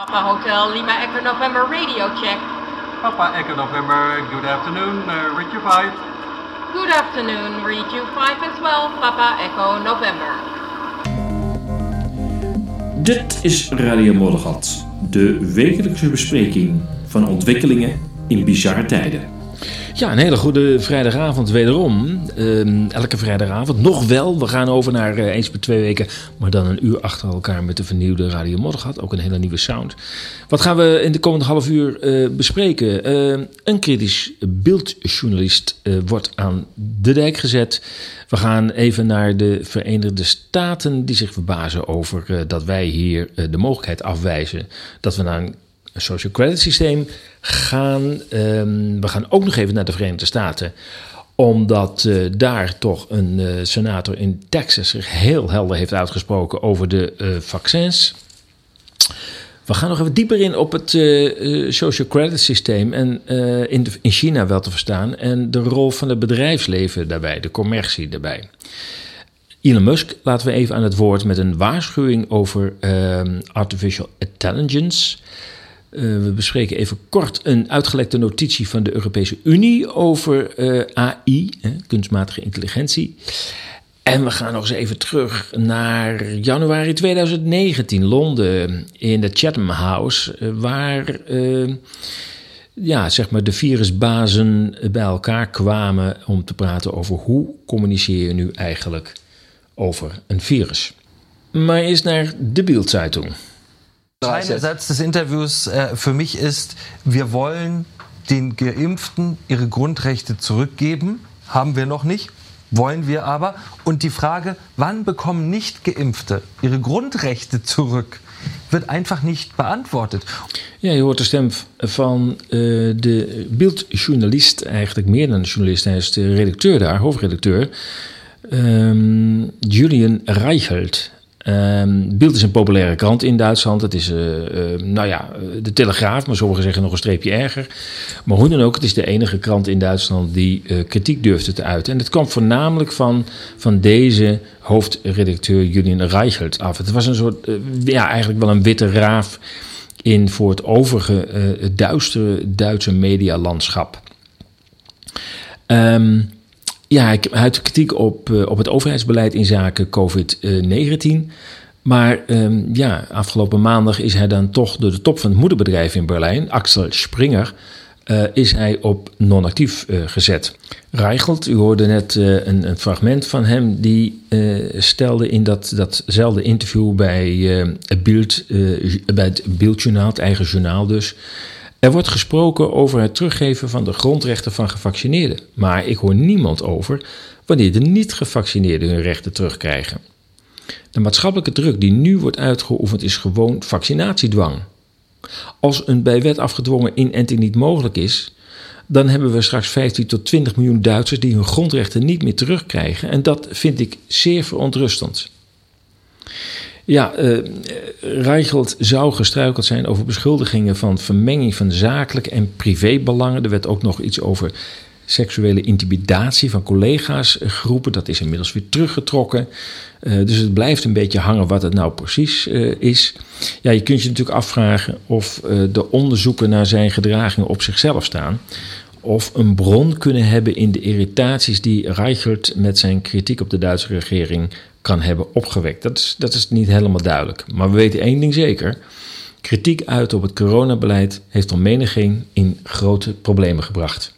Papa Hotel Lima Echo November radio check. Papa Echo November, good afternoon, uh, Richard 5. Good afternoon, read you 5 and 12, Papa Echo November. Dit is Radio Moddergat, de wekelijkse bespreking van ontwikkelingen in bizarre tijden. Ja, een hele goede vrijdagavond wederom. Ehm, elke vrijdagavond. Nog wel, we gaan over naar uh, eens per twee weken. Maar dan een uur achter elkaar met de vernieuwde Radio Moddergat. Ook een hele nieuwe sound. Wat gaan we in de komende half uur uh, bespreken? Uh, een kritisch beeldjournalist wordt aan de dijk gezet. We gaan even naar de Verenigde Staten die zich verbazen over dat wij hier de mogelijkheid afwijzen dat we naar een social credit systeem gaan. Um, we gaan ook nog even naar de Verenigde Staten omdat uh, daar toch een uh, senator in Texas zich heel helder heeft uitgesproken over de uh, vaccins. We gaan nog even dieper in op het social credit systeem en in, de, in China wel te verstaan. En de rol van het bedrijfsleven daarbij, de commercie daarbij. Elon Musk laten we even aan het woord met een waarschuwing over ehm, artificial intelligence. Uh, we bespreken even kort een uitgelekte notitie van de Europese Unie over uh, AI, hè, kunstmatige intelligentie. En we gaan nog eens even terug naar januari 2019, Londen, in de Chatham House, uh, waar ja, zeg maar de virusbazen bij elkaar kwamen om te praten over hoe communiceer je nu eigenlijk over een virus. Maar eerst naar de Bildzeitung. Entscheidende Satz des Interviews äh, für mich ist, wir wollen den Geimpften ihre Grundrechte zurückgeben. Haben wir noch nicht, wollen wir aber. Und die Frage, wann bekommen Nicht-Geimpfte ihre Grundrechte zurück, wird einfach nicht beantwortet. Ja, je hoort de stem van uh, de beeldjournalist, eigenlijk meer dan journalist. Hij is de redacteur daar, hoofdredacteur, um, Julian Reichelt. Um, Bild is een populaire krant in Duitsland. Het is, uh, nou ja, de Telegraaf, maar sommigen zeggen nog een streepje erger. Maar hoe dan ook, het is de enige krant in Duitsland die uh, kritiek durfde te uiten. En het kwam voornamelijk van, van deze hoofdredacteur Julian Reichelt af. Het was een soort, ja, eigenlijk wel een witte raaf in voor het overige duistere Duitse medialandschap. Um, ja, hij had kritiek op, uh, op het overheidsbeleid in zaken COVID-19. Maar um, ja, afgelopen maandag is hij dan toch door de top van het moederbedrijf in Berlijn, Axel Springer, uh, is hij op non-actief gezet. Reichelt, u hoorde net een, een, fragment van hem, die stelde in dat, datzelfde interview bij, het Bild, bij het het eigen journaal dus, er wordt gesproken over het teruggeven van de grondrechten van gevaccineerden, maar ik hoor niemand over wanneer de niet-gevaccineerden hun rechten terugkrijgen. De maatschappelijke druk die nu wordt uitgeoefend is gewoon vaccinatiedwang. Als een bij wet afgedwongen inenting niet mogelijk is, dan hebben we straks 15 tot 20 miljoen Duitsers die hun grondrechten niet meer terugkrijgen. En dat vind ik zeer verontrustend. Ja, uh, Reichelt zou gestruikeld zijn over beschuldigingen van vermenging van zakelijke en privébelangen. Er werd ook nog iets over seksuele intimidatie van collega's geroepen. Dat is inmiddels weer teruggetrokken. Uh, dus het blijft een beetje hangen wat het nou precies uh, is. Ja, je kunt je natuurlijk afvragen of de onderzoeken naar zijn gedragingen op zichzelf staan. Of een bron kunnen hebben in de irritaties die Reichelt met zijn kritiek op de Duitse regering kan hebben opgewekt. Dat is, dat is niet helemaal duidelijk. Maar we weten één ding zeker. Kritiek uit op het coronabeleid heeft al menigeen in grote problemen gebracht.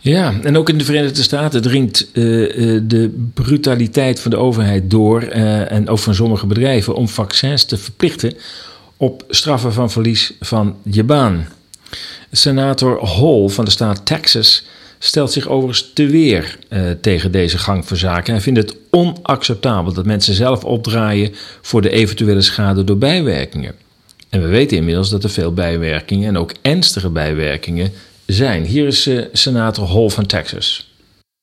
Ja, en ook in de Verenigde Staten dringt uh, de brutaliteit van de overheid door uh, en ook van sommige bedrijven om vaccins te verplichten op straffen van verlies van je baan. Senator Hall van de staat Texas stelt zich overigens te weer uh, tegen deze gang van zaken. Hij vindt het onacceptabel dat mensen zelf opdraaien voor de eventuele schade door bijwerkingen. En we weten inmiddels dat er veel bijwerkingen en ook ernstige bijwerkingen zijn. Hier is uh, senator Hall van Texas.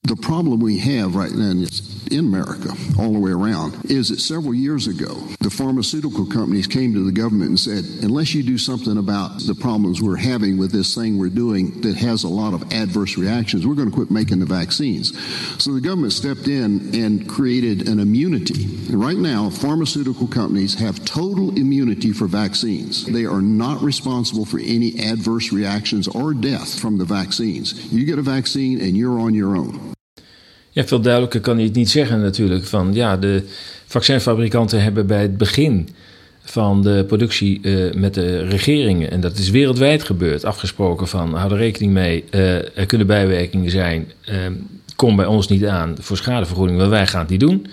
The problem we have right now in America, all the way around, is that several years ago, the pharmaceutical companies came to the government and said, unless you do something about the problems we're having with this thing we're doing that has a lot of adverse reactions, we're going to quit making the vaccines. So the government stepped in and created an immunity. And right now, pharmaceutical companies have total immunity for vaccines. They are not responsible for any adverse reactions or death from the vaccines. You get a vaccine and you're on your own. Ja, veel duidelijker kan hij het niet zeggen natuurlijk. Van ja, de vaccinfabrikanten hebben bij het begin van de productie uh, met de regeringen, en dat is wereldwijd gebeurd, afgesproken van hou er rekening mee, uh, er kunnen bijwerkingen zijn, uh, kom bij ons niet aan voor schadevergoeding, want wij gaan het niet doen.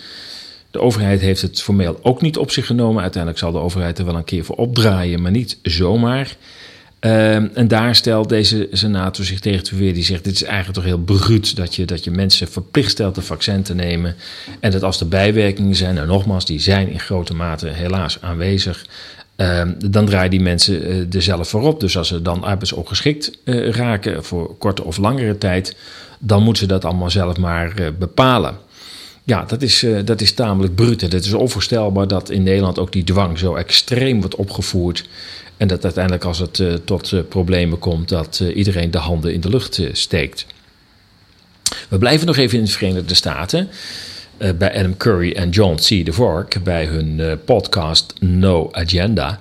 De overheid heeft het formeel ook niet op zich genomen. Uiteindelijk zal de overheid er wel een keer voor opdraaien, maar niet zomaar. Ehm, en daar stelt deze senator zich tegen te weer. Die zegt: Dit is eigenlijk toch heel bruut dat je, dat je mensen verplicht stelt een vaccin te nemen. En dat als er bijwerkingen zijn, en nogmaals, die zijn in grote mate helaas aanwezig. Um, dan draaien die mensen uh, er zelf voor op. Dus als ze dan arbeidsongeschikt uh, raken voor korte of langere tijd, dan moeten ze dat allemaal zelf maar uh, bepalen. Ja, dat is, dat is tamelijk bruut. Het is onvoorstelbaar dat in Nederland ook die dwang zo extreem wordt opgevoerd. En dat uiteindelijk als het uh, tot uh, problemen komt, dat uh, iedereen de handen in de lucht steekt. We blijven nog even in de Verenigde Staten. bij Adam Curry en John C. DeVork bij hun podcast No Agenda.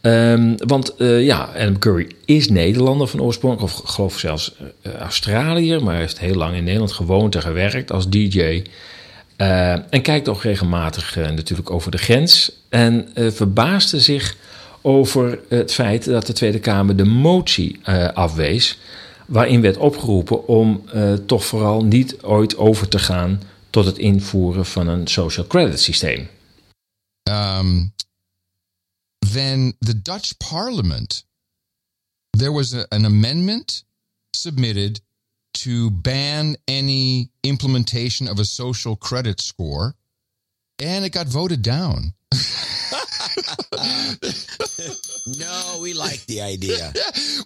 Um, want ja, Adam Curry is Nederlander van oorsprong, of geloof zelfs Australiër, maar heeft heel lang in Nederland gewoond en gewerkt als DJ. en kijkt ook regelmatig natuurlijk over de grens. En verbaasde zich over het feit dat de Tweede Kamer de motie uh, afwees. Waarin werd opgeroepen om uh, toch vooral niet ooit over te gaan tot het invoeren van een social credit systeem. Um, then the Dutch parliament, there was an amendment submitted to ban any implementation of a social credit score, and it got voted down. No, we like the idea.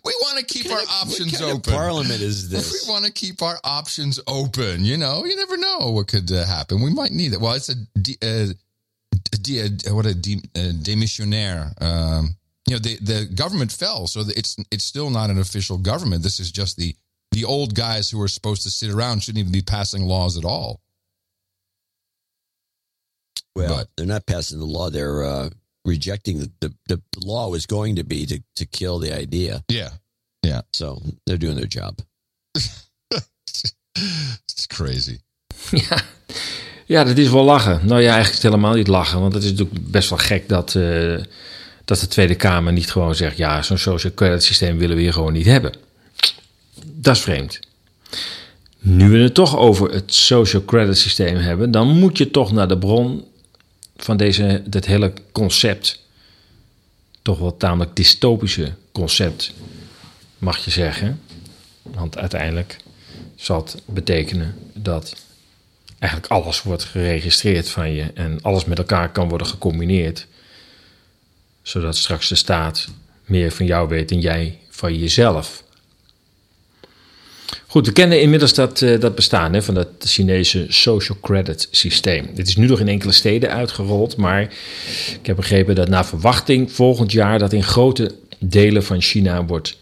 We want to keep our options what open. parliament is this? We want to keep our options open. You know, you never know what could uh, happen. We might need it. Well, it's a, uh, a, a what a de, a demissionaire. Um, you know, the the government fell, so it's it's still not an official government. This is just the the old guys who are supposed to sit around shouldn't even be passing laws at all. Well, but, they're not passing the law. They're uh, rejecting the, the, the law was going to be to, to kill the idea. Yeah. Yeah. So they're doing their job. It's crazy. Ja. ja, dat is wel lachen. Nou ja, eigenlijk is helemaal niet lachen. Want het is natuurlijk best wel gek dat, uh, dat de Tweede Kamer niet gewoon zegt... ja, zo'n social credit systeem willen we hier gewoon niet hebben. Dat is vreemd. Nu we het toch over het social credit systeem hebben... dan moet je toch naar de bron van deze, dit hele concept, toch wel tamelijk dystopische concept, mag je zeggen. Want uiteindelijk zal het betekenen dat eigenlijk alles wordt geregistreerd van je en alles met elkaar kan worden gecombineerd, zodat straks de staat meer van jou weet dan jij van jezelf. Goed, we kennen inmiddels dat, uh, dat bestaan hè, van dat Chinese social credit systeem. Dit is nu nog in enkele steden uitgerold, maar ik heb begrepen dat na verwachting volgend jaar dat in grote delen van China wordt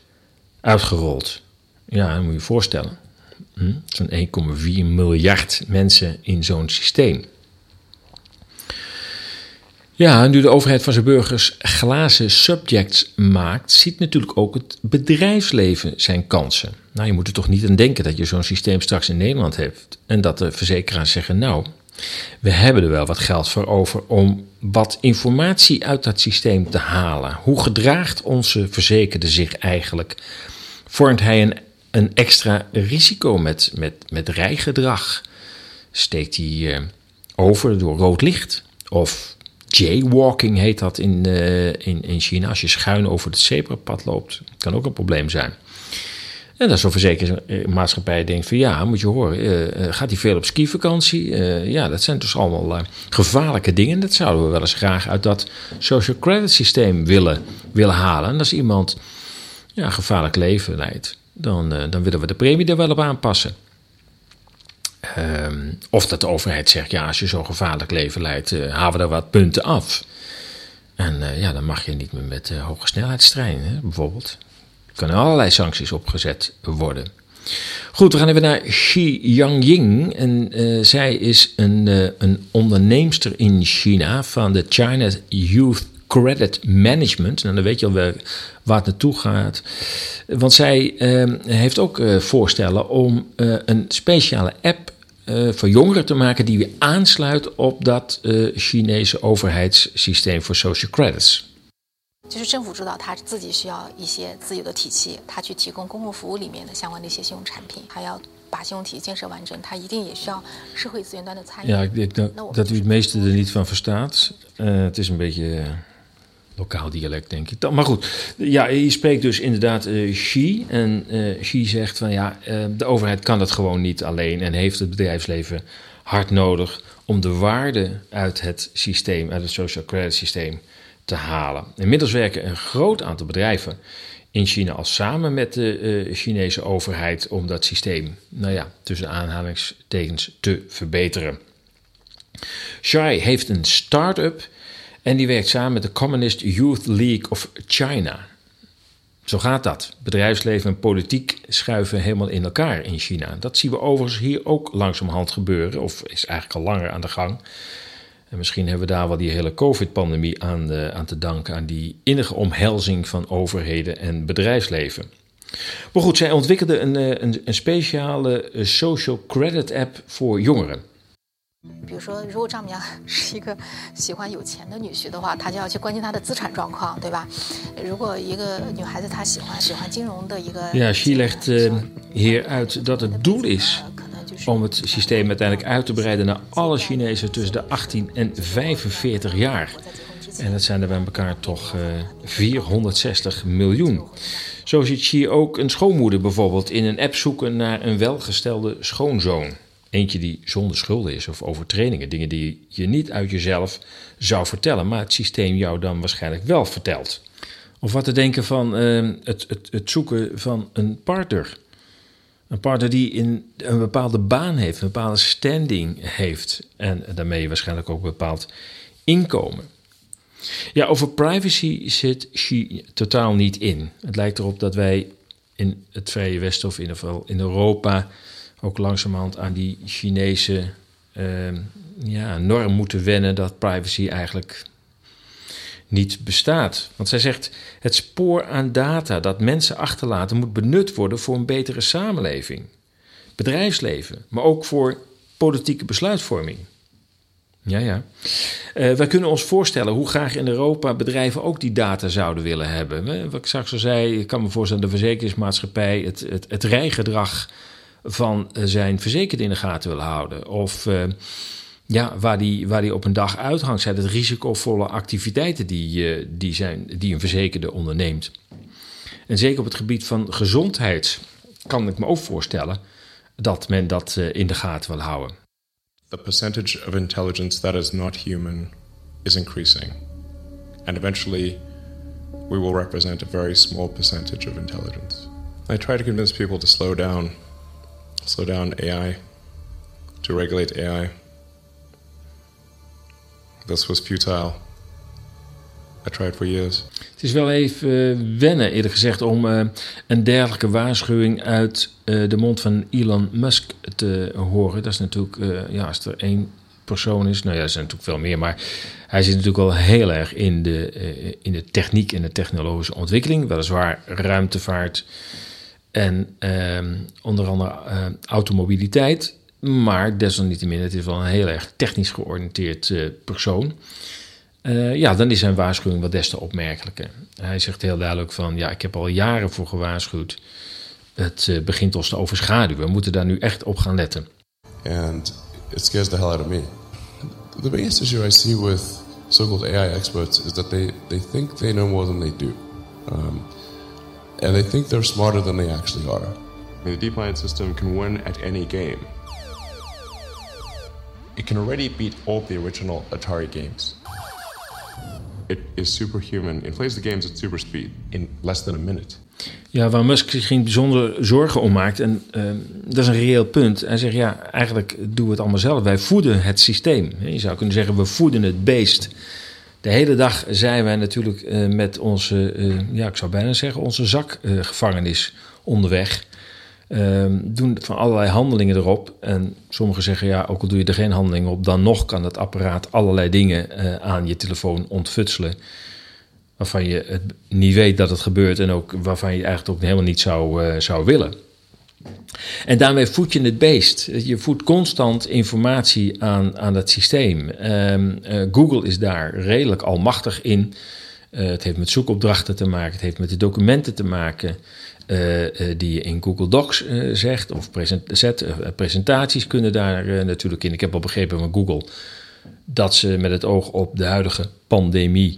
uitgerold. Ja, dat moet je je voorstellen. Hm? Zo'n 1,4 miljard mensen in zo'n systeem. Ja, nu de overheid van zijn burgers glazen subjects maakt, ziet natuurlijk ook het bedrijfsleven zijn kansen. Nou, je moet er toch niet aan denken dat je zo'n systeem straks in Nederland hebt en dat de verzekeraars zeggen: Nou, we hebben er wel wat geld voor over om wat informatie uit dat systeem te halen. Hoe gedraagt onze verzekerde zich eigenlijk? Vormt hij een, een extra risico met, met, met rijgedrag? Steekt hij uh, over door rood licht? Of jaywalking heet dat in, uh, in, in China. Als je schuin over het zebrapad loopt, kan ook een probleem zijn. En dat zo'n verzekeringsmaatschappij denkt van ja, moet je horen, uh, gaat hij veel op skivakantie? Uh, ja, dat zijn dus allemaal gevaarlijke dingen. Dat zouden we wel eens graag uit dat social credit systeem willen, willen halen. En als iemand ja, gevaarlijk leven leidt, dan, dan willen we de premie er wel op aanpassen. Ehm, of dat de overheid zegt, ja, als je zo'n gevaarlijk leven leidt, uh, halen we er wat punten af. En uh, ja, dan mag je niet meer met uh, hoge snelheidstreinen, hè, bijvoorbeeld. Er kunnen allerlei sancties opgezet worden. Goed, we gaan even naar Xi Yangying. En zij is een, een onderneemster in China van de China Youth Credit Management. En nou, dan weet je al waar, waar het naartoe gaat. Want zij uh, heeft ook voorstellen om een speciale app voor jongeren te maken die weer aansluit op dat Chinese overheidssysteem voor social credits. 就是政府知道他自己需要一些自有的体系，他去提供公共服务里面的相关的一些信用产品，还要把信用体系建设完整，他一定也需要社会资源端的参与。Ja, ik denk dat, dat u het meeste er niet van verstaat. Uh, het is een beetje lokaal dialect, denk ik. Maar goed, ja, je spreekt dus inderdaad uh, Xi. En uh, Xi zegt van ja, uh, de overheid kan dat gewoon niet alleen en heeft het bedrijfsleven hard nodig om de waarde uit het systeem, uit het social credit systeem te halen. Inmiddels werken een groot aantal bedrijven in China al samen met de Chinese overheid om dat systeem, nou ja, tussen aanhalingstekens te verbeteren. Shai heeft een start-up en die werkt samen met de Communist Youth League of China. Zo gaat dat. Bedrijfsleven en politiek schuiven helemaal in elkaar in China. Dat zien we overigens hier ook langzamerhand gebeuren, of is eigenlijk al langer aan de gang. En misschien hebben we daar wel die hele COVID-pandemie aan, aan te danken, aan die innige omhelzing van overheden en bedrijfsleven. Maar goed, zij ontwikkelde een, eh, een, een speciale eh, social credit app voor jongeren. 比如说，如果丈母娘是一个喜欢有钱的女婿的话，他就要去关心他的资产状况，对吧？如果一个女孩子她喜欢喜欢金融的一个，ja, Xi legt uh, hier uit dat het doel is om het systeem uiteindelijk uit te breiden naar alle Chinezen tussen de 18 en 45 jaar. En dat zijn er bij elkaar toch uh, eh, 460 miljoen. Zo ziet Xi ook een schoonmoeder bijvoorbeeld in een app zoeken naar een welgestelde schoonzoon. Eentje die zonder schulden is of overtredingen. Dingen die je niet uit jezelf zou vertellen, maar het systeem jou dan waarschijnlijk wel vertelt. Of wat te denken van uh, het, het, het zoeken van een partner. Een partner die in een bepaalde baan heeft, een bepaalde standing heeft. En daarmee waarschijnlijk ook een bepaald inkomen. Ja, over privacy zit Xi totaal niet in. Het lijkt erop dat wij in het Vrije Westen of in ieder geval in Europa ook langzamerhand aan die Chinese uh, ja, norm moeten wennen dat privacy eigenlijk niet bestaat. Want zij zegt: het spoor aan data dat mensen achterlaten moet benut worden voor een betere samenleving, bedrijfsleven, maar ook voor politieke besluitvorming. Ja, ja. Uh, wij kunnen ons voorstellen hoe graag in Europa bedrijven ook die data zouden willen hebben. Wat ik straks al zei, ik kan me voorstellen, de verzekeringsmaatschappij, het, het, het rijgedrag van eh, zijn verzekerde in de gaten wil houden. Of uh, ja, waar die, waar die op een dag uithangt, zijn het risicovolle activiteiten die, uh, die, zijn, die een verzekerde onderneemt. En zeker op het gebied van gezondheid kan ik me ook voorstellen dat men dat uh, in de gaten wil houden. The percentage of intelligence that is not human is increasing. And eventually we will represent a very small percentage of intelligence. I try to convince people to slow down slow down AI, to regulate AI. This was futile. I tried for years. Het is wel even uh, wennen, eerder gezegd, om uh, een dergelijke waarschuwing uit uh, de mond van Elon Musk te horen. Dat is natuurlijk, ja, als er één persoon is, nou ja, er zijn natuurlijk veel meer, maar hij zit natuurlijk wel heel erg in de, in de techniek en de technologische ontwikkeling. Weliswaar ruimtevaart, en ehm, onder andere uh, automobiliteit. Maar desalniettemin, het is wel een heel erg technisch georiënteerd uh, persoon. Uh, ja, dan is zijn waarschuwing wel des te opmerkelijker. Hij zegt heel duidelijk van, ja, ik heb al jaren voor gewaarschuwd. Het begint ons te overschaduwen. We moeten daar nu echt op gaan letten. And it scares the hell out of me. The biggest issue I see with so-called AI experts is that they, they think they know more than they do. Um, and they think they're smarter than they actually are. The deep mind system can win at any game. It can already beat all the original Atari games. It is superhuman. It plays the games at super speed in less than a minute. Ja, waar Musk zich geen bijzondere zorgen om maakt, en ehm, dat is een reëel punt. Hij zegt, ja, eigenlijk doen we het allemaal zelf. Wij voeden het systeem. Je zou kunnen zeggen, we voeden het beest. De hele dag zijn wij natuurlijk eh, met onze, eh, ja, ik zou bijna zeggen, onze zakgevangenis onderweg. Ehm, doen van allerlei handelingen erop. En sommigen zeggen, ja, ook al doe je er geen handeling op, dan nog kan het apparaat allerlei dingen eh, aan je telefoon ontfutselen. Waarvan je het niet weet dat het gebeurt en ook waarvan je eigenlijk ook helemaal niet zou, zou willen. En daarmee voed je het beest. Je voedt constant informatie aan, aan dat systeem. Um, uh, Google is daar redelijk almachtig in. Uh, het heeft met zoekopdrachten te maken, het heeft met de documenten te maken. Uh, die je in Google Docs zegt of present, zet. presentaties kunnen daar natuurlijk in. Ik heb al begrepen van Google dat ze met het oog op de huidige pandemie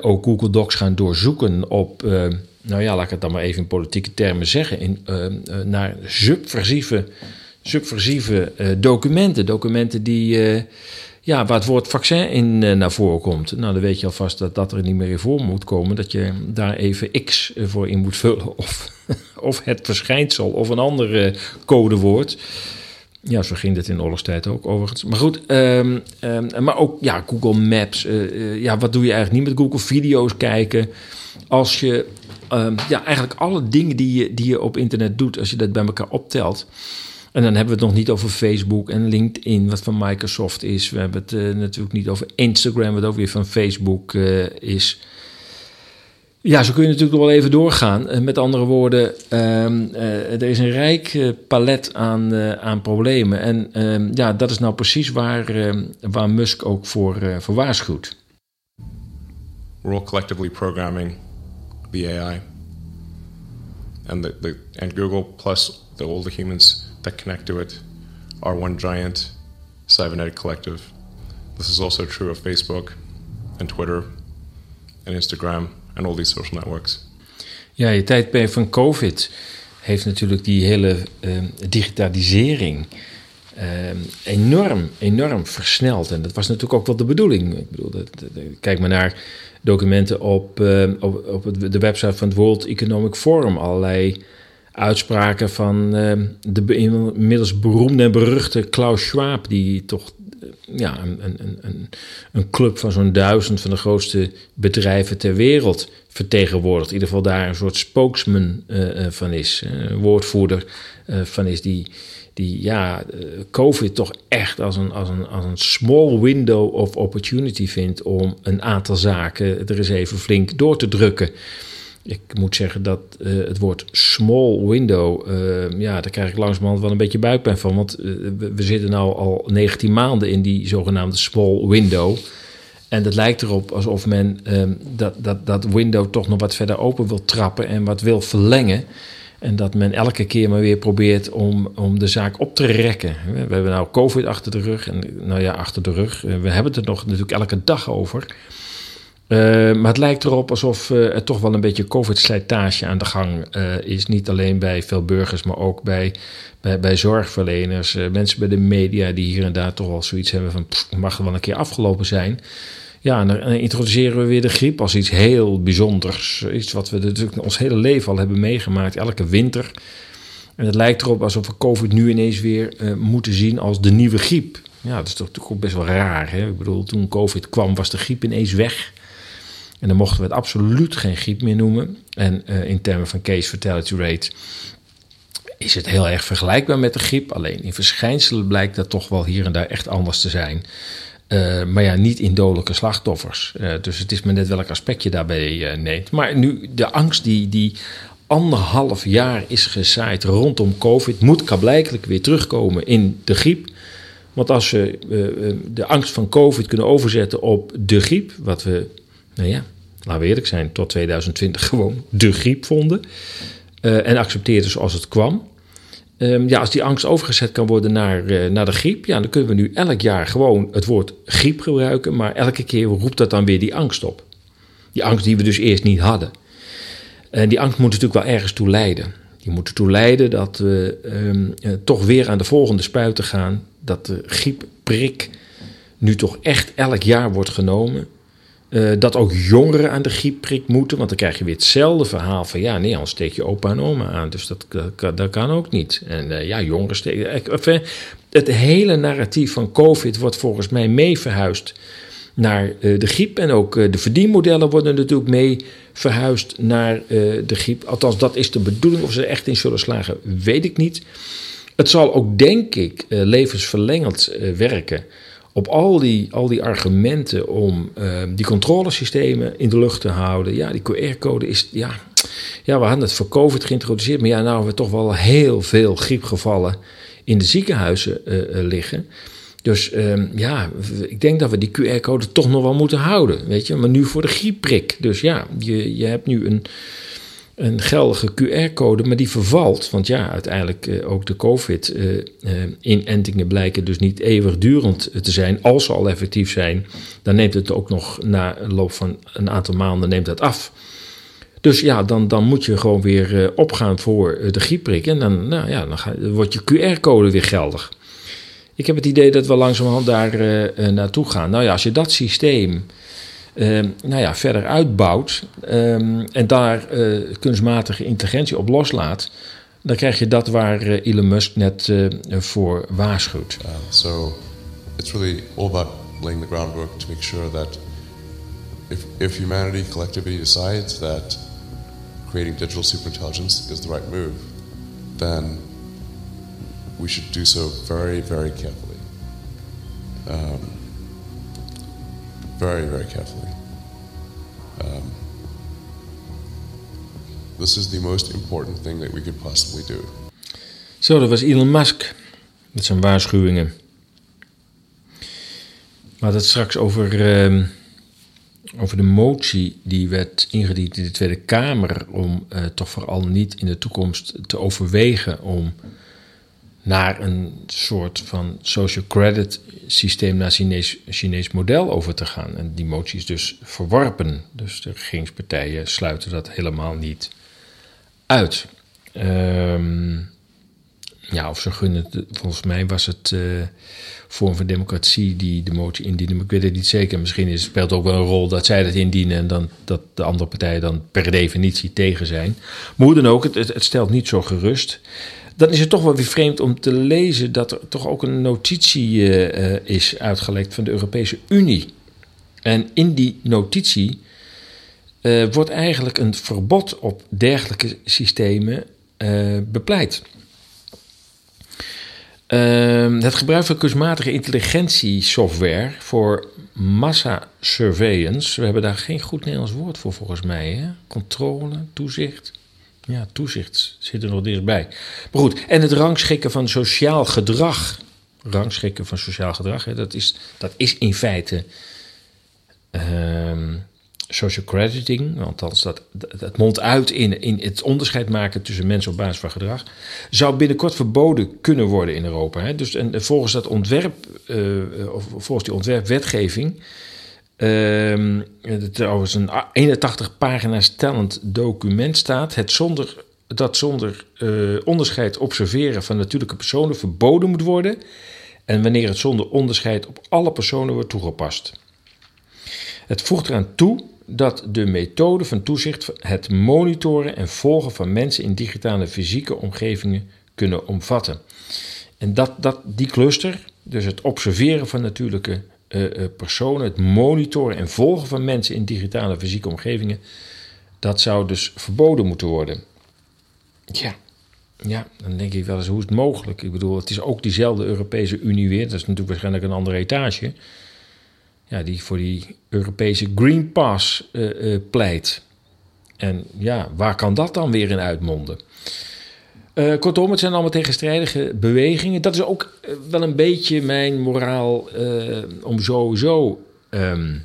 ook Google Docs gaan doorzoeken op nou ja, laat ik het dan maar even in politieke termen zeggen, in, uh, naar subversieve, subversieve uh, documenten. Documenten die, uh, ja, waar het woord vaccin in naar voren komt. Nou, dan weet je alvast dat dat er niet meer in voor moet komen. Dat je daar even X voor in moet vullen. Of, of het verschijnsel of een ander codewoord. Ja, zo ging dit in oorlogstijd ook overigens. Maar goed, um, um, maar ook ja, Google Maps. ja, wat doe je eigenlijk niet met Google Video's kijken? Als je um, ja, eigenlijk alle dingen die je, die je op internet doet, als je dat bij elkaar optelt. En dan hebben we het nog niet over Facebook en LinkedIn, wat van Microsoft is. We hebben het uh, natuurlijk niet over Instagram, wat ook weer van Facebook uh, is. Ja, zo kun je natuurlijk nog wel even doorgaan. Uh, met andere woorden, um, er is een rijk palet aan, aan problemen. En um, ja, dat is nou precies waar, waar Musk ook voor, voor waarschuwt. We're all collectively programming the AI, and the, and Google plus the, all the humans that connect to it are one giant cybernetic collective. This is also true of Facebook and Twitter and Instagram and all these social networks. Ja, je tijdperk van COVID heeft natuurlijk die hele uh, digitalisering uh, enorm, enorm versneld. En dat was natuurlijk ook wel de bedoeling. Ik bedoel, dat, kijk maar naar documenten op, uh, op, op de website van het World Economic Forum. Allerlei uitspraken van uh, de inmiddels beroemde en beruchte Klaus Schwab, die toch ja, een, een, een, een club van zo'n duizend van de grootste bedrijven ter wereld vertegenwoordigt. In ieder geval daar een soort spokesman uh, van is, een woordvoerder van is, die die ja, eh, COVID toch echt als een, als, een, als een small window of opportunity vindt om een aantal zaken er eens even flink door te drukken. Ik moet zeggen dat uh, het woord small window, uh, ja, daar krijg ik langzamerhand wel een beetje buikpijn van. Want uh, we, zitten nu al 19 maanden in die zogenaamde small window. En het lijkt erop alsof men dat, dat, dat window toch nog wat verder open wil trappen en wat wil verlengen. En dat men elke keer maar weer probeert om, om de zaak op te rekken. We hebben nou COVID achter de rug. En nou ja, achter de rug. We hebben het er nog natuurlijk elke dag over. Uh, maar het lijkt erop alsof uh, er toch wel een beetje COVID-slijtage aan de gang uh, is. Niet alleen bij veel burgers, maar ook bij, bij, bij zorgverleners. mensen bij de media die hier en daar toch wel zoiets hebben van... Pff, mag er wel een keer afgelopen zijn. Ja, en dan introduceren we weer de griep als iets heel bijzonders. Iets wat we natuurlijk ons hele leven al hebben meegemaakt, elke winter. En het lijkt erop alsof we COVID nu ineens weer moeten zien als de nieuwe griep. Ja, dat is toch, toch best wel raar. Hè? Ik bedoel, toen COVID kwam, was de griep ineens weg. En dan mochten we het absoluut geen griep meer noemen. En uh, in termen van case fatality rate is het heel erg vergelijkbaar met de griep. Alleen in verschijnselen blijkt dat toch wel hier en daar echt anders te zijn. Uh, maar ja, niet in dodelijke slachtoffers. Uh, dus het is maar net welk aspect je daarbij neemt. Maar nu, de angst die, die anderhalf jaar is gezaaid rondom COVID, moet kablijkelijk weer terugkomen in de griep. Want als we de angst van COVID kunnen overzetten op de griep, wat we, nou ja, laten we eerlijk zijn, tot 2020 gewoon de griep vonden. en accepteerden zoals het kwam. Um, ja, als die angst overgezet kan worden naar, uh, naar de griep, ja, dan kunnen we nu elk jaar gewoon het woord griep gebruiken, maar elke keer roept dat dan weer die angst op. Die angst die we dus eerst niet hadden. En die angst moet natuurlijk wel ergens toe leiden. Die moet ertoe leiden dat we um, uh, toch weer aan de volgende spuiten gaan. Dat de griepprik nu toch echt elk jaar wordt genomen. Uh, dat ook jongeren aan de griepprik moeten, want dan krijg je weer hetzelfde verhaal van ja, nee, anders steek je opa en oma aan. Dus dat, dat, kan ook niet. En uh, ja, jongeren steken. Enfin, het hele narratief van COVID wordt volgens mij mee verhuisd naar de griep. En ook de verdienmodellen worden natuurlijk mee verhuisd naar de griep. Althans, dat is de bedoeling. Of ze er echt in zullen slagen, weet ik niet. Het zal ook, denk ik, levensverlengend werken op al die, al die argumenten om uh, die controlesystemen in de lucht te houden. Ja, die QR-code is, ja, ja, we hadden het voor COVID geïntroduceerd, maar ja, nou hebben we toch wel heel veel griepgevallen in de ziekenhuizen uh, liggen. Dus uh, ja, ik denk dat we die QR-code toch nog wel moeten houden, weet je. Maar nu voor de griepprik. Dus ja, je, je hebt nu een, een geldige QR-code, maar die vervalt. Want ja, uiteindelijk uh, ook de COVID-inentingen uh, uh, blijken dus niet eeuwigdurend te zijn. Als ze al effectief zijn, dan neemt het ook nog na een loop van een aantal maanden neemt dat af. Dus ja, dan, dan moet je gewoon weer opgaan voor de griepprik. En dan, nou ja, dan, dan wordt je QR-code weer geldig. Ik heb het idee dat we langzamerhand daar naartoe gaan. Nou ja, als je dat systeem uh, nou ja, verder uitbouwt um, en daar uh, kunstmatige intelligentie op loslaat, dan krijg je dat waar uh, Elon Musk net uh, voor waarschuwt. So it's really all about laying the groundwork to make sure that if, if humanity collectively decides that creating digital superintelligence is the right move, then we should do so very, very carefully. Um, very, very carefully. Um, this is the most important thing that we could possibly do. Zo, dat was Elon Musk met zijn waarschuwingen. Maar dat straks over, uh, over de motie die werd ingediend in de Tweede Kamer om uh, toch vooral niet in de toekomst te overwegen om naar een soort van social credit systeem naar Chinees, model over te gaan. En die motie is dus verworpen. Dus de regeringspartijen sluiten dat helemaal niet uit. Um, ja, of ze gunnen volgens mij was het Vorm van Democratie die de motie indienen. Maar ik weet het niet zeker. Misschien is, speelt ook wel een rol dat zij dat indienen en dan, dat de andere partijen dan per definitie tegen zijn. Maar hoe dan ook, het, het stelt niet zo gerust dan is het toch wel weer vreemd om te lezen dat er toch ook een notitie uh, is uitgelekt van de Europese Unie. En in die notitie uh, wordt eigenlijk een verbod op dergelijke systemen bepleit. Ehm, het gebruik van kunstmatige intelligentiesoftware voor massa-surveillance, we hebben daar geen goed Nederlands woord voor volgens mij. Hè? Controle, toezicht. Ja, toezicht zit er nog dichtbij. Maar goed, en het rangschikken van sociaal gedrag. Rangschikken van sociaal gedrag, hè, dat, is, dat is in feite um, social crediting. Want als dat, dat mondt uit in, in het onderscheid maken tussen mensen op basis van gedrag. Zou binnenkort verboden kunnen worden in Europa. Hè. Dus en volgens dat ontwerp, uh, of volgens die ontwerpwetgeving het trouwens een 81 pagina's tellend document staat. Het zonder, dat zonder uh, onderscheid observeren van natuurlijke personen verboden moet worden. En wanneer het zonder onderscheid op alle personen wordt toegepast. Het voegt eraan toe dat de methode van toezicht het monitoren en volgen van mensen in digitale fysieke omgevingen kunnen omvatten. En dat, dat, die cluster, dus het observeren van natuurlijke uh, personen, het monitoren en volgen van mensen in digitale fysieke omgevingen, dat zou dus verboden moeten worden. Ja, ja, dan denk ik wel eens, hoe is het mogelijk? Ik bedoel, het is ook diezelfde Europese Unie weer, dat is natuurlijk waarschijnlijk een andere etage, ja, die voor die Europese Green Pass uh, pleit. En ja, waar kan dat dan weer in uitmonden? Uh, kortom, het zijn allemaal tegenstrijdige bewegingen. Dat is ook eh, wel een beetje mijn moraal uh, om sowieso um,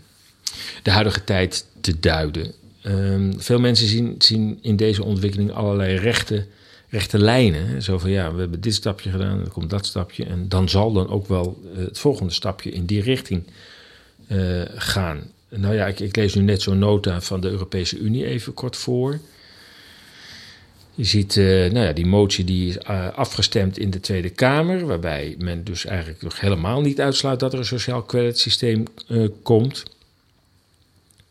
de huidige tijd te duiden. Um, veel mensen zien, zien, in deze ontwikkeling allerlei rechte, rechte lijnen. Zo van ja, we hebben dit stapje gedaan, dan komt dat stapje. En dan zal dan ook wel het volgende stapje in die richting gaan. Nou ja, ik, ik lees nu net zo'n nota van de Europese Unie even kort voor. Je ziet uh, nou ja, die motie die is uh, afgestemd in de Tweede Kamer, waarbij men dus eigenlijk nog helemaal niet uitsluit dat er een sociaal creditsysteem uh, komt.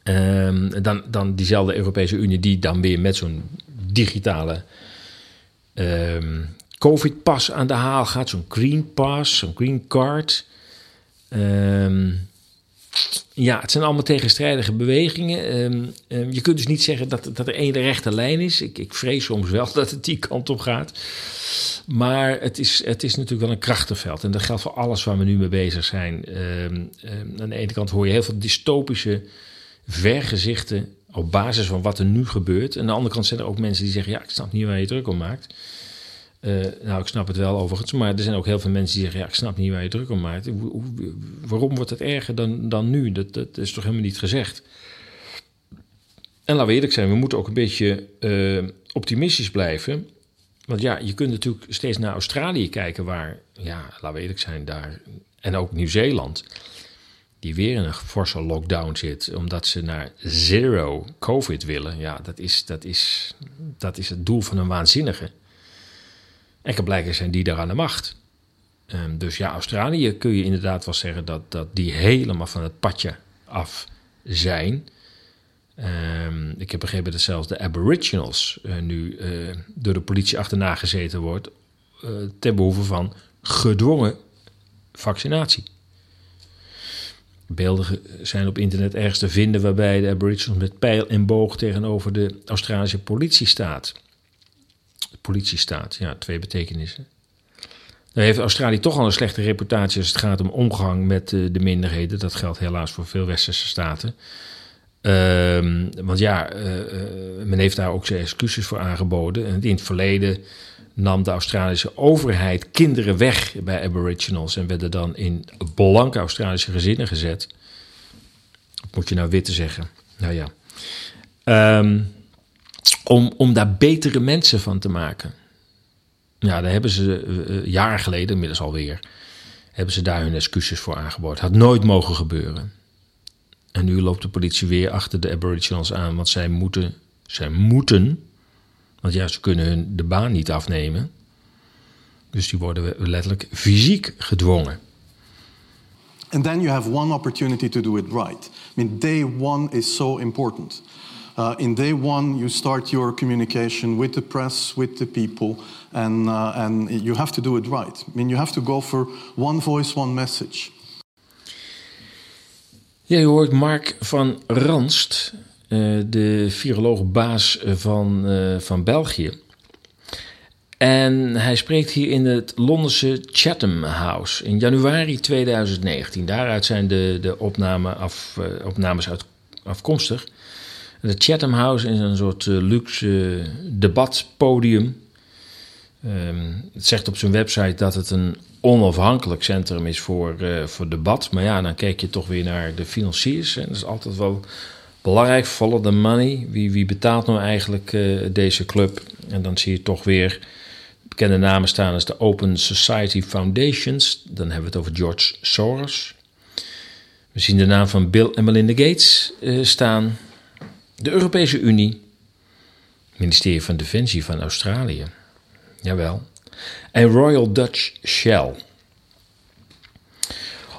Ehm, dan, dan diezelfde Europese Unie die dan weer met zo'n digitale ehm, COVID-pas aan de haal gaat. Zo'n Green Pass, zo'n Green Card. Ehm, ja, het zijn allemaal tegenstrijdige bewegingen. je kunt dus niet zeggen dat, dat er één rechte lijn is. Ik, ik vrees soms wel dat het die kant op gaat. Maar het is, het is natuurlijk wel een krachtenveld. En dat geldt voor alles waar we nu mee bezig zijn. aan de ene kant hoor je heel veel dystopische vergezichten op basis van wat er nu gebeurt. En aan de andere kant zijn er ook mensen die zeggen: Ja, ik snap niet waar je druk om maakt. Uh, nou, ik snap het wel overigens, maar er zijn ook heel veel mensen die zeggen: Ja, ik snap niet waar je druk om maakt. waarom wordt het erger dan, dan nu? Dat, dat is toch helemaal niet gezegd. En laten we eerlijk zijn, we moeten ook een beetje uh, optimistisch blijven. Want ja, je kunt natuurlijk steeds naar Australië kijken, waar, ja, laten we eerlijk zijn, daar. En ook Nieuw-Zeeland die weer in een forse lockdown zit, omdat ze naar zero COVID willen, ja, dat is, dat is, dat is het doel van een waanzinnige. En blijkbaar zijn die daar aan de macht. Um, dus ja, Australië kun je inderdaad wel zeggen dat, dat die helemaal van het padje af zijn. Um, ik heb begrepen dat zelfs de Aboriginals uh, nu uh, door de politie achterna gezeten wordt uh, ten behoeve van gedwongen vaccinatie. Beelden zijn op internet ergens te vinden waarbij de Aboriginals met pijl en boog tegenover de Australische politie staat. De politie staat, ja, twee betekenissen. Nou heeft Australië toch al een slechte reputatie als het gaat om omgang met de, de minderheden. Dat geldt helaas voor veel westerse staten. Um, want ja, uh, men heeft daar ook zijn excuses voor aangeboden. En in het verleden nam de Australische overheid kinderen weg bij Aboriginals en werden dan in blanke Australische gezinnen gezet. moet je nou witte zeggen? Nou ja. Ehm, om, om daar betere mensen van te maken. Ja, daar hebben ze uh, jaren geleden, inmiddels alweer, hebben ze daar hun excuses voor aangeboden. Had nooit mogen gebeuren. En nu loopt de politie weer achter de Aboriginals aan, want zij moeten, zij moeten want ja, ze kunnen hun de baan niet afnemen. Dus die worden letterlijk fysiek gedwongen. And then you have one opportunity to do it right. I mean, day one is so important. Uh, in day one, you start your communication with the press, with the people, and, uh, and you have to do it right. I mean, you have to go for one voice, one message. Ja, je hoort Mark van Ranst, uh, de viroloog-baas van, uh, van België. En hij spreekt hier in het Londense Chatham House in januari 2019. Daaruit zijn de, de opname af, uh, opnames uit, afkomstig. De Chatham House is een soort luxe debatpodium. Um, het zegt op zijn website dat het een onafhankelijk centrum is voor, voor debat. Maar ja, dan kijk je toch weer naar de financiers. En dat is altijd wel belangrijk, follow the money. Wie, wie betaalt nou eigenlijk uh, deze club? En dan zie je toch weer bekende namen staan als de Open Society Foundations. Dan hebben we het over George Soros. We zien de naam van Bill en Melinda Gates staan. De Europese Unie. Ministerie van Defensie van Australië. Jawel. En Royal Dutch Shell.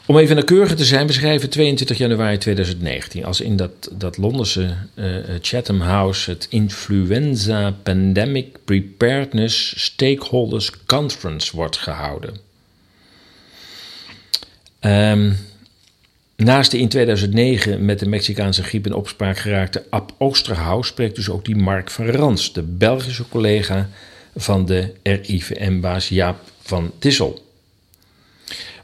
Om even nauwkeuriger te zijn, we schrijven 22 januari 2019 als in dat, dat Londense uh, Chatham House het Influenza Pandemic Preparedness Stakeholders Conference wordt gehouden. Um, naast de in 2009 met de Mexicaanse griep in opspraak geraakte Ab Oosterhaus spreekt dus ook die Mark van Rans, de Belgische collega van de RIVM-baas Jaap van Tissel.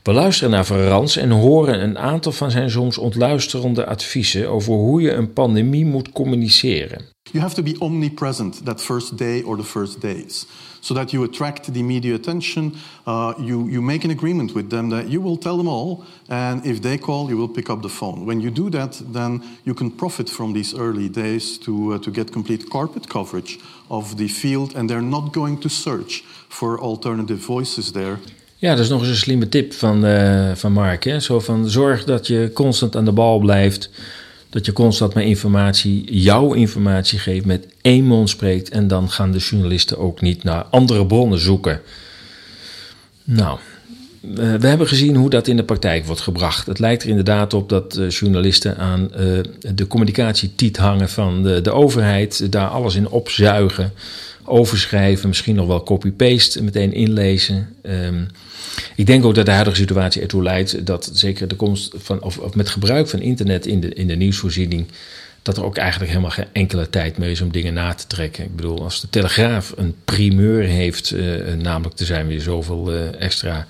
We luisteren naar Verrans en horen een aantal van zijn soms ontluisterende adviezen over hoe je een pandemie moet communiceren. You have to be omnipresent that first day or the first days. So that you attract the media attention, uh, you, you make an agreement with them that you will tell them all, and if they call, you will pick up the phone. When you do that, then you can profit from these early days to, uh, to get complete carpet coverage of the field, and they're not going to search for alternative voices there. Ja, dat is nog eens een slimme tip van, uh, van Mark. Hè? Zo van zorg dat je constant aan de bal blijft. Dat je constant met informatie, jouw informatie geeft, met één mond spreekt. En dan gaan de journalisten ook niet naar andere bronnen zoeken. Nou, we hebben gezien hoe dat in de praktijk wordt gebracht. Het lijkt er inderdaad op dat uh, journalisten aan uh, de communicatietiet hangen van de, de overheid, daar alles in opzuigen, overschrijven, misschien nog wel copy-paste, meteen inlezen. Um, ik denk ook dat de huidige situatie ertoe leidt dat zeker de komst van, of, of met gebruik van internet in de, in de nieuwsvoorziening dat er ook eigenlijk helemaal geen enkele tijd meer is om dingen na te trekken. Ik bedoel, als de Telegraaf een primeur heeft, uh, namelijk er zijn weer zoveel uh, extra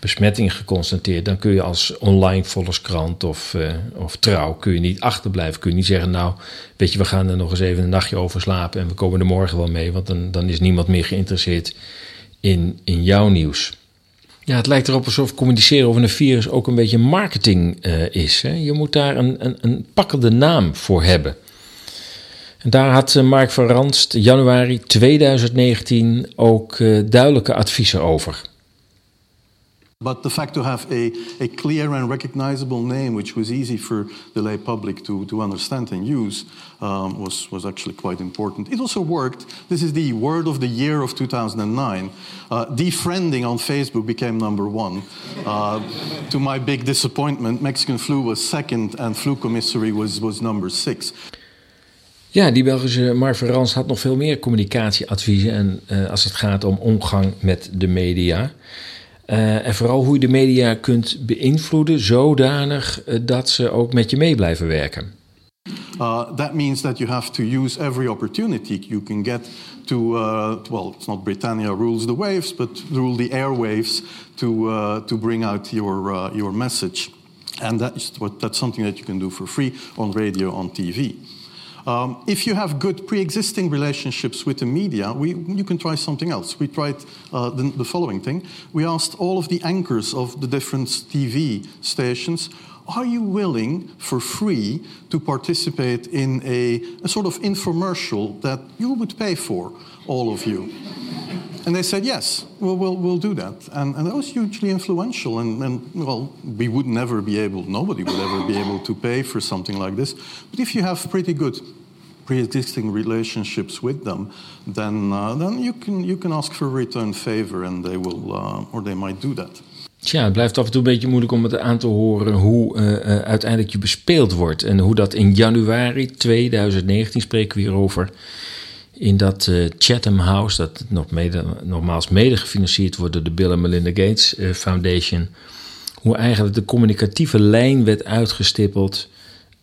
besmettingen geconstateerd, dan kun je als online volkskrant of, uh, of trouw kun je niet achterblijven. Kun je niet zeggen, nou, weet je, we gaan er nog eens even een nachtje over slapen en we komen er morgen wel mee, want dan, dan is niemand meer geïnteresseerd in, in jouw nieuws. Ja, het lijkt erop alsof communiceren over een virus ook een beetje marketing uh, is. Hè? Je moet daar een, een, een pakkende naam voor hebben. En daar had uh, Mark van Ranst januari 2019 ook duidelijke adviezen over. But the fact to have a, a clear and recognizable name, which was easy for the lay public to, to understand and use, um, was, was actually quite important. It also worked. This is the word of the year of 2009. Uh, defriending on Facebook became number one. Uh, to my big disappointment, Mexican flu was second and flu commissary was, was number six. Ja, die Belgische Mark Verrans had nog veel meer communicatieadviezen en, uh, als het gaat om omgang met de media. Uh, en vooral hoe je de media kunt beïnvloeden zodanig uh, dat ze ook met je mee blijven werken. Uh, that means that you have to use every opportunity you can get to, uh, well, it's not Britannia rules the waves, but rule the airwaves to, uh, to bring out your, uh, your message. And that is what, that's something that you can do for free on radio, on TV. Um, if you have good pre-existing relationships with the media, we, you can try something else. We tried uh, the, the, following thing. We asked all of the anchors of the different TV stations, are you willing for free to participate in a, a sort of infomercial that you would pay for, all of you? And they said, yes, we'll, we'll, we'll do that. And, and that was hugely influential. And, and, well, we would never be able, nobody would ever be able to pay for something like this. But if you have pretty good pre-existing relationships with them, then, uh, then you, can, you can ask for a return favor and they will, uh, or they might do that. Tja, het blijft af en toe een beetje moeilijk om het aan te horen hoe uh, uh, uiteindelijk je bespeeld wordt. En hoe dat in januari 2019 spreken we hierover in dat uh, Chatham House, dat nog mede, nogmaals mede gefinancierd wordt door de Bill en Melinda Gates uh, Foundation, hoe eigenlijk de communicatieve lijn werd uitgestippeld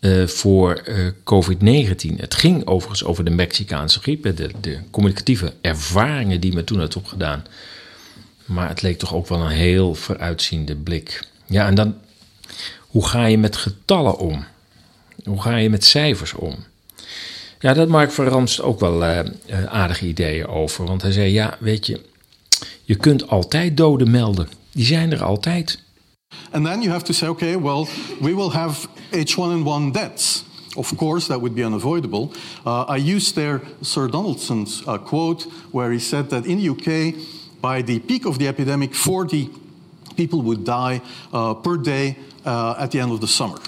uh, voor COVID-19. Het ging overigens over de Mexicaanse griep, de, de communicatieve ervaringen die men toen had opgedaan. Maar het leek toch ook wel een heel vooruitziende blik. Ja, en dan, hoe ga je met getallen om? Hoe ga je met cijfers om? Ja, dat Mark Verranst ook wel uh, aardige ideeën over. Want hij zei, ja, weet je, je kunt altijd doden melden. Die zijn er altijd. And then you have to say, okay, well, we will have H1N1 deaths. Of course, that would be unavoidable. Uh, I used there Sir Donaldson's uh, quote where he said that in the UK, by the peak of the epidemic, 40 people would die uh, per day uh, at the end of the summer.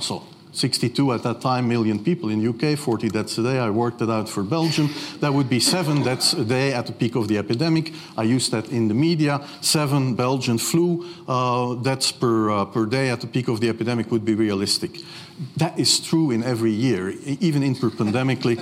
So 62 at that time million people in UK, 40 deaths a day. I worked it out for Belgium. That would be seven deaths a day at the peak of the epidemic. I used that in the media. Seven Belgian flu uh, deaths per, uh, per day at the peak of the epidemic would be realistic. That is true in every year, even interpandemically.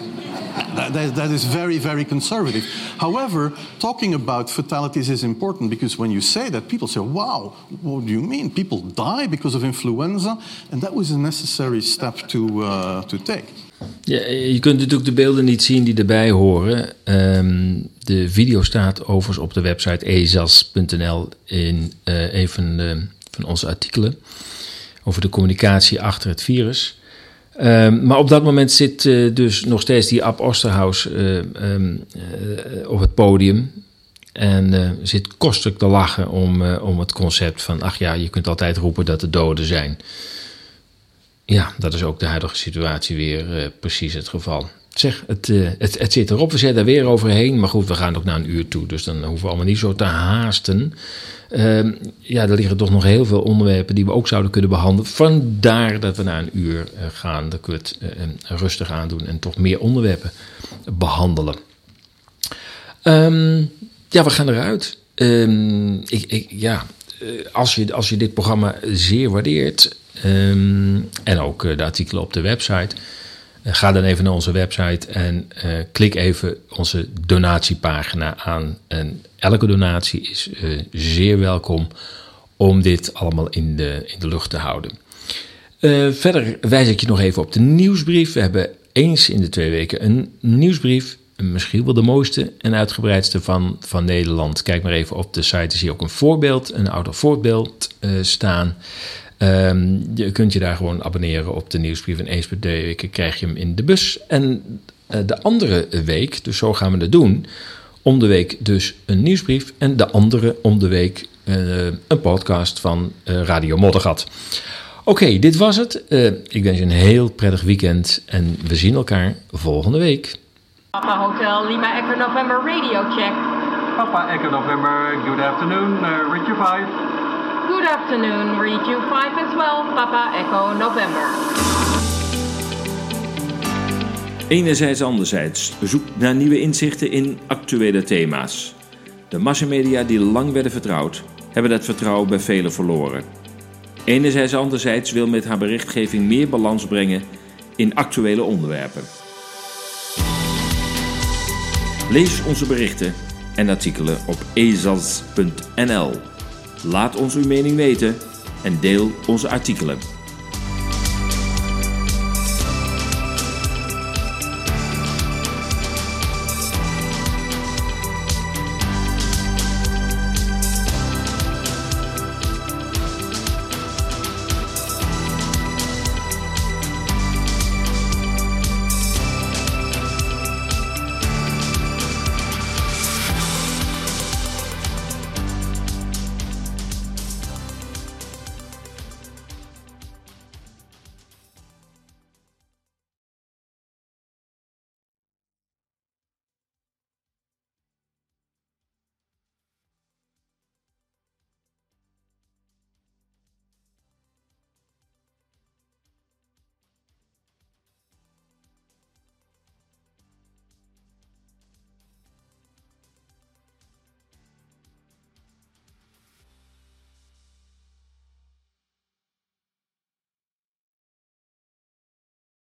that, that, that is very, very conservative. However, talking about fatalities is important because when you say that, people say, wow, what do you mean? People die because of influenza? And that was a necessary step to, uh, to take. Ja, je kunt natuurlijk de beelden niet zien die erbij horen. Um, de video staat overigens op de website ezas.nl in uh, een van onze artikelen over de communicatie achter het virus. Um, maar op dat moment zit uh, dus nog steeds die Ab Osterhaus uh, um, uh, op het podium. En zit kostelijk te lachen om, om het concept van... ach ja, je kunt altijd roepen dat er doden zijn. Ja, dat is ook de huidige situatie weer precies het geval. Zeg, het, het, het zit erop, we zetten er weer overheen. Maar goed, we gaan ook naar een uur toe, dus dan hoeven we allemaal niet zo te haasten... Uh, ja, er liggen toch nog heel veel onderwerpen die we ook zouden kunnen behandelen. Vandaar dat we naar een uur uh, gaan. Dat we het uh, rustig aandoen en toch meer onderwerpen behandelen. Um, ja, we gaan eruit. Um, ik, ik, ja, als, je, als je dit programma zeer waardeert, ehm, en ook de artikelen op de website, ga dan even naar onze website en klik even onze donatiepagina aan. En elke donatie is zeer welkom om dit allemaal in de, in de lucht te houden. verder wijs ik je nog even op de nieuwsbrief. We hebben eens in de twee weken een nieuwsbrief misschien wel de mooiste en uitgebreidste van, van Nederland. Kijk maar even op de site, is hier ook een voorbeeld, een ouder voorbeeld staan. Um, je kunt je daar gewoon abonneren op de nieuwsbrief. En eens per twee weken krijg je hem in de bus. En uh, de andere week, dus zo gaan we het doen. Om de week dus een nieuwsbrief. En de andere om de week uh, een podcast van Radio Moddergat. Oké, okay, dit was het. ik wens je een heel prettig weekend. En we zien elkaar volgende week. Papa Hotel Lima Echo November radio check. Papa Echo November, good afternoon, uh, read you 5. Good afternoon, you 5 as well, Papa Echo November. Enerzijds anderzijds, zoek naar nieuwe inzichten in actuele thema's. De massamedia die lang werden vertrouwd, hebben dat vertrouwen bij velen verloren. Enerzijds anderzijds wil met haar berichtgeving meer balans brengen in actuele onderwerpen. Lees onze berichten en artikelen op ezas.nl. Laat ons uw mening weten en deel onze artikelen.